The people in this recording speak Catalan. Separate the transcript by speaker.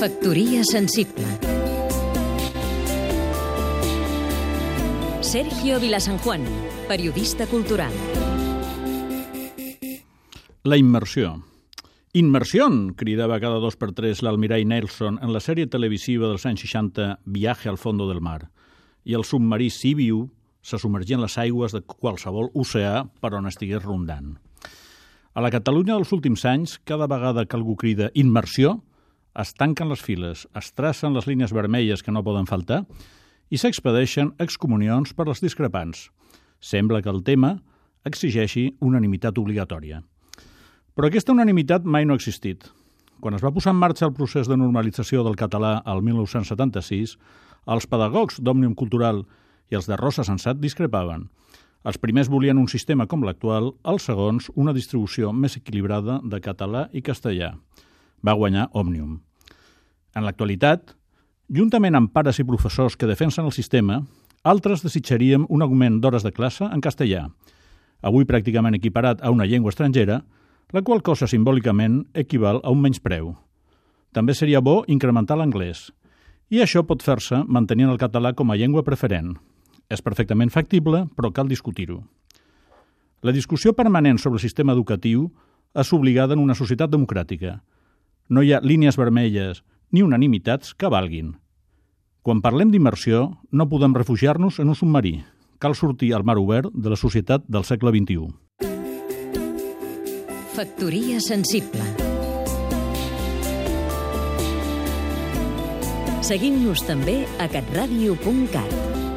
Speaker 1: Factoria sensible Sergio Vilasanjuan, periodista cultural
Speaker 2: La immersió. Immersió! cridava cada dos per tres l'almirall Nelson en la sèrie televisiva dels anys 60 Viaje al fondo del mar. I el submarí Sibiu se submergia en les aigües de qualsevol oceà per on estigués rondant. A la Catalunya dels últims anys, cada vegada que algú crida immersió, es tanquen les files, es tracen les línies vermelles que no poden faltar i s'expedeixen excomunions per les discrepants. Sembla que el tema exigeixi unanimitat obligatòria. Però aquesta unanimitat mai no ha existit. Quan es va posar en marxa el procés de normalització del català al 1976, els pedagogs d'Òmnium Cultural i els de Rosa Sensat discrepaven. Els primers volien un sistema com l'actual, els segons una distribució més equilibrada de català i castellà. Va guanyar Òmnium. En l'actualitat, juntament amb pares i professors que defensen el sistema, altres desitjaríem un augment d'hores de classe en castellà, avui pràcticament equiparat a una llengua estrangera, la qual cosa simbòlicament equival a un menyspreu. També seria bo incrementar l'anglès, i això pot fer-se mantenint el català com a llengua preferent. És perfectament factible, però cal discutir-ho. La discussió permanent sobre el sistema educatiu és obligada en una societat democràtica. No hi ha línies vermelles ni unanimitats que valguin. Quan parlem d'immersió, no podem refugiar-nos en un submarí. Cal sortir al mar obert de la societat del segle XXI.
Speaker 1: Factoria sensible Seguim-nos també a catradio.cat